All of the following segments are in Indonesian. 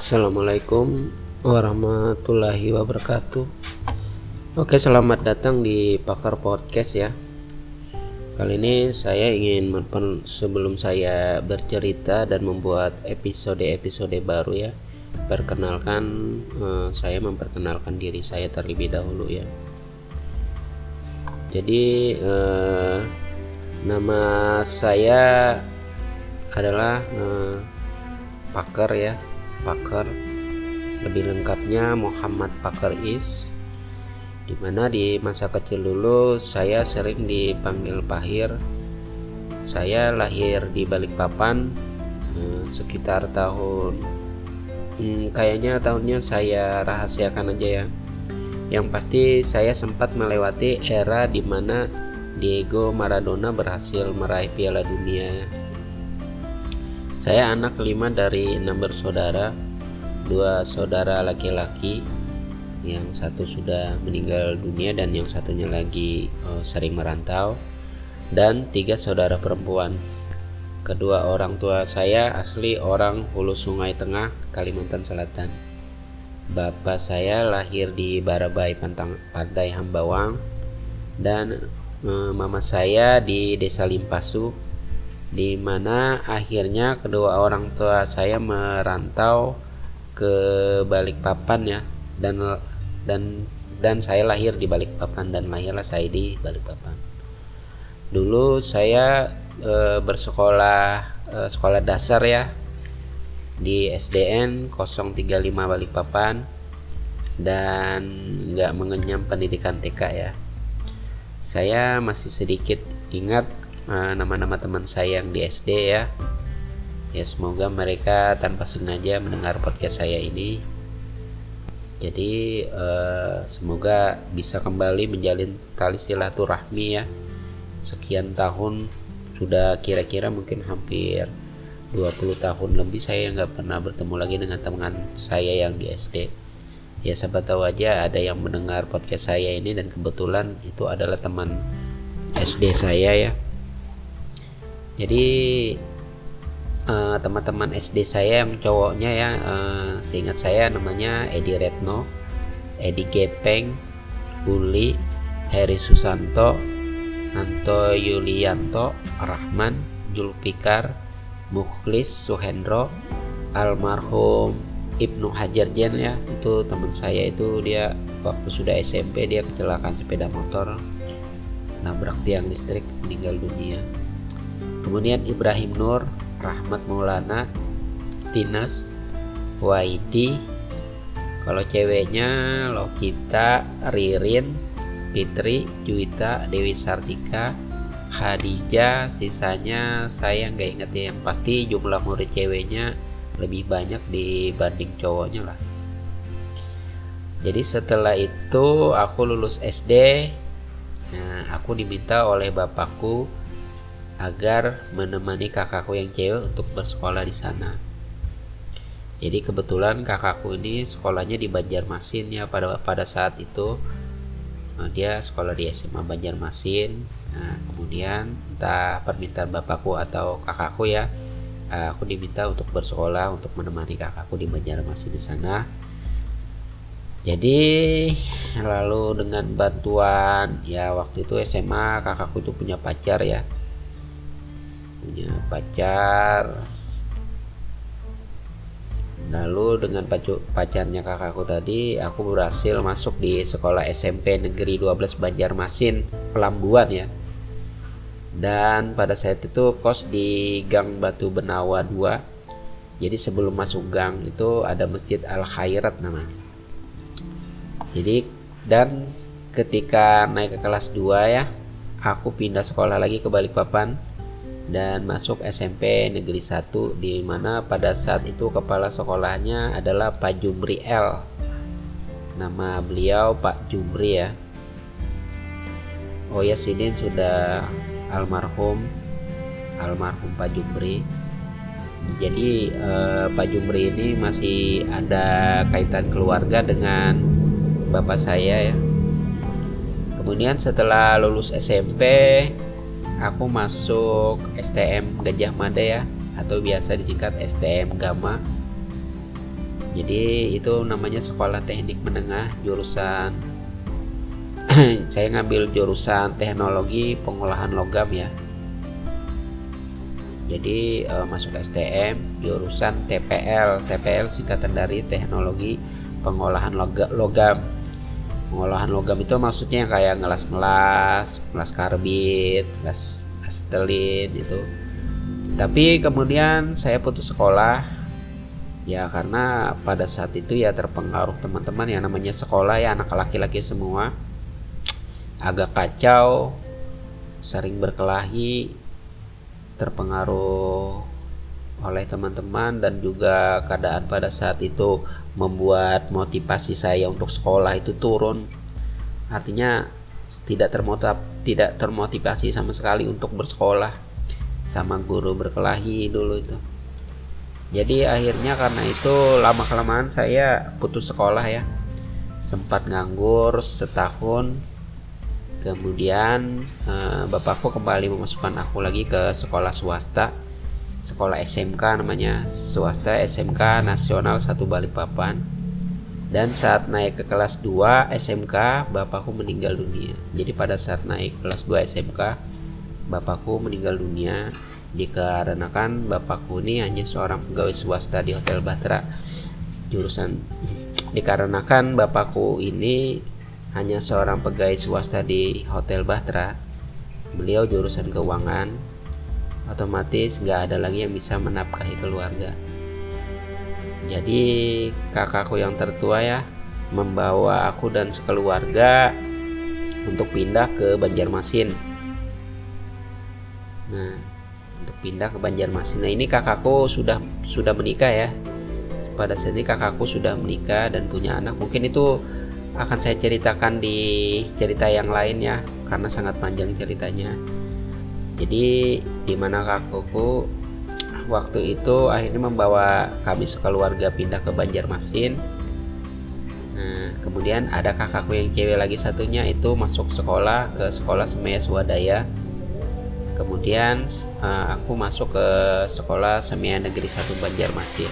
Assalamualaikum warahmatullahi wabarakatuh. Oke, selamat datang di Pakar Podcast ya. Kali ini saya ingin sebelum saya bercerita dan membuat episode-episode baru ya. Perkenalkan eh, saya memperkenalkan diri saya terlebih dahulu ya. Jadi eh, nama saya adalah eh, Pakar ya Pakar lebih lengkapnya Muhammad Pakar Is di mana di masa kecil dulu saya sering dipanggil Pahir saya lahir di Balikpapan eh, sekitar tahun hmm, kayaknya tahunnya saya rahasiakan aja ya. Yang pasti saya sempat melewati era di mana Diego Maradona berhasil meraih piala dunia saya anak kelima dari enam bersaudara, dua saudara laki-laki, yang satu sudah meninggal dunia dan yang satunya lagi oh, sering merantau, dan tiga saudara perempuan. Kedua orang tua saya asli orang Hulu Sungai Tengah, Kalimantan Selatan. Bapak saya lahir di Barabai Pantang, Pantai Hambawang dan eh, mama saya di Desa Limpasu, di mana akhirnya kedua orang tua saya merantau ke Balikpapan ya dan dan dan saya lahir di Balikpapan dan lahirlah saya di Balikpapan. Dulu saya e, bersekolah e, sekolah dasar ya di SDN 035 Balikpapan dan nggak mengenyam pendidikan TK ya. Saya masih sedikit ingat nama-nama teman saya yang di SD ya. Ya semoga mereka tanpa sengaja mendengar podcast saya ini. Jadi uh, semoga bisa kembali menjalin tali silaturahmi ya. Sekian tahun sudah kira-kira mungkin hampir 20 tahun lebih saya nggak pernah bertemu lagi dengan teman saya yang di SD ya siapa tahu aja ada yang mendengar podcast saya ini dan kebetulan itu adalah teman SD saya ya jadi uh, teman-teman SD saya yang cowoknya ya uh, seingat saya namanya Edi Retno Edi Gepeng Uli Heri Susanto Anto Yulianto Rahman Julpikar Mukhlis Suhendro almarhum Ibnu Hajar Jen ya. Itu teman saya itu dia waktu sudah SMP dia kecelakaan sepeda motor nabrak tiang listrik meninggal dunia kemudian Ibrahim Nur Rahmat Maulana Tinas Waidi. Kalau ceweknya Lokita Ririn Fitri Juwita Dewi Sartika Khadijah sisanya saya nggak inget ya. Yang pasti jumlah murid ceweknya lebih banyak dibanding cowoknya lah. Jadi setelah itu aku lulus SD nah aku diminta oleh bapakku agar menemani kakakku yang cewek untuk bersekolah di sana. Jadi kebetulan kakakku ini sekolahnya di Banjarmasin ya pada pada saat itu eh, dia sekolah di SMA Banjarmasin. Nah, kemudian entah permintaan bapakku atau kakakku ya, eh, aku diminta untuk bersekolah untuk menemani kakakku di Banjarmasin di sana. Jadi lalu dengan bantuan ya waktu itu SMA kakakku itu punya pacar ya punya pacar. Lalu dengan pacarnya kakakku tadi aku berhasil masuk di sekolah SMP Negeri 12 Banjarmasin Pelambuan ya. Dan pada saat itu kos di Gang Batu Benawa 2 jadi sebelum masuk gang itu ada Masjid Al Khairat namanya. Jadi dan ketika naik ke kelas 2 ya aku pindah sekolah lagi ke Balikpapan dan masuk SMP Negeri 1 di mana pada saat itu kepala sekolahnya adalah Pak Jumri L. Nama beliau Pak Jumri ya. Oh ya Sidin sudah almarhum almarhum Pak Jumri. Jadi eh, Pak Jumri ini masih ada kaitan keluarga dengan bapak saya ya. Kemudian setelah lulus SMP aku masuk STM Gajah Mada ya atau biasa disingkat STM Gama. Jadi itu namanya sekolah teknik menengah jurusan saya ngambil jurusan teknologi pengolahan logam ya. Jadi uh, masuk STM jurusan TPL TPL singkatan dari teknologi pengolahan logam pengolahan logam itu maksudnya kayak ngelas-ngelas ngelas karbit ngelas astelin itu tapi kemudian saya putus sekolah ya karena pada saat itu ya terpengaruh teman-teman yang namanya sekolah ya anak laki-laki semua. Agak kacau sering berkelahi terpengaruh oleh teman-teman dan juga keadaan pada saat itu membuat motivasi saya untuk sekolah itu turun. Artinya tidak termotiv tidak termotivasi sama sekali untuk bersekolah sama guru berkelahi dulu itu. Jadi akhirnya karena itu lama kelamaan saya putus sekolah ya. Sempat nganggur setahun. Kemudian eh, bapakku kembali memasukkan aku lagi ke sekolah swasta sekolah SMK namanya swasta SMK Nasional 1 Balikpapan. Dan saat naik ke kelas 2 SMK bapakku meninggal dunia. Jadi pada saat naik kelas 2 SMK bapakku meninggal dunia. Dikarenakan bapakku ini hanya seorang pegawai swasta di Hotel Batra jurusan. Dikarenakan bapakku ini hanya seorang pegawai swasta di Hotel Batra beliau jurusan keuangan otomatis nggak ada lagi yang bisa menafkahi keluarga jadi kakakku yang tertua ya membawa aku dan sekeluarga untuk pindah ke Banjarmasin. Nah, untuk pindah ke Banjarmasin. Nah, ini kakakku sudah sudah menikah ya. Pada saat ini kakakku sudah menikah dan punya anak. Mungkin itu akan saya ceritakan di cerita yang lain ya, karena sangat panjang ceritanya. Jadi di mana kakakku waktu itu akhirnya membawa kami sekeluarga pindah ke Banjarmasin. Nah, kemudian ada kakakku yang cewek lagi satunya itu masuk sekolah ke sekolah Semaya Swadaya. Kemudian uh, aku masuk ke sekolah Semaya Negeri 1 Banjarmasin.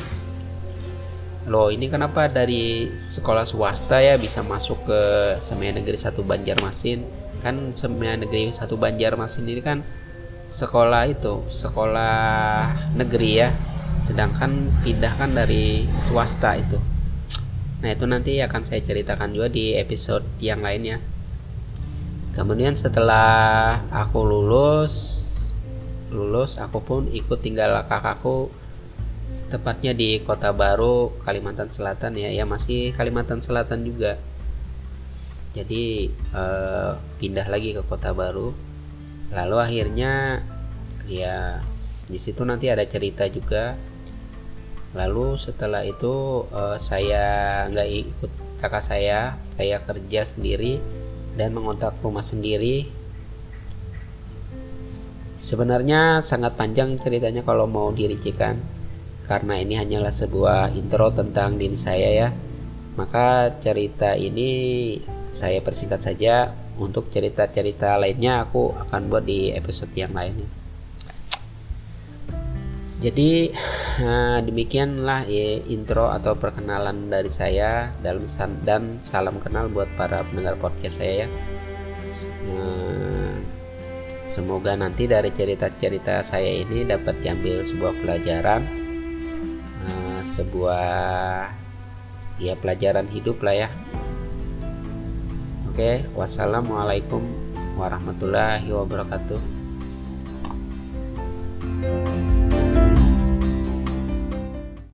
Loh ini kenapa dari sekolah swasta ya bisa masuk ke Semaya Negeri 1 Banjarmasin? Kan Semaya Negeri 1 Banjarmasin ini kan sekolah itu sekolah negeri ya. Sedangkan pindahkan dari swasta itu. Nah itu nanti akan saya ceritakan juga di episode yang lainnya kemudian setelah aku lulus lulus aku pun ikut tinggal kakakku tepatnya di kota baru Kalimantan Selatan ya. Ya masih Kalimantan Selatan juga. Jadi eh, pindah lagi ke kota baru lalu akhirnya ya di situ nanti ada cerita juga. Lalu setelah itu uh, saya nggak ikut kakak saya saya kerja sendiri dan mengontak rumah sendiri. Sebenarnya sangat panjang ceritanya kalau mau dirincikan karena ini hanyalah sebuah intro tentang diri saya ya. Maka cerita ini saya persingkat saja untuk cerita-cerita lainnya aku akan buat di episode yang lainnya. Jadi nah, demikianlah ya, intro atau perkenalan dari saya. Dalam dan salam kenal buat para pendengar podcast saya ya. Nah, semoga nanti dari cerita-cerita saya ini dapat diambil sebuah pelajaran, nah, sebuah ya pelajaran hidup lah ya Oke, wassalamualaikum warahmatullahi wabarakatuh.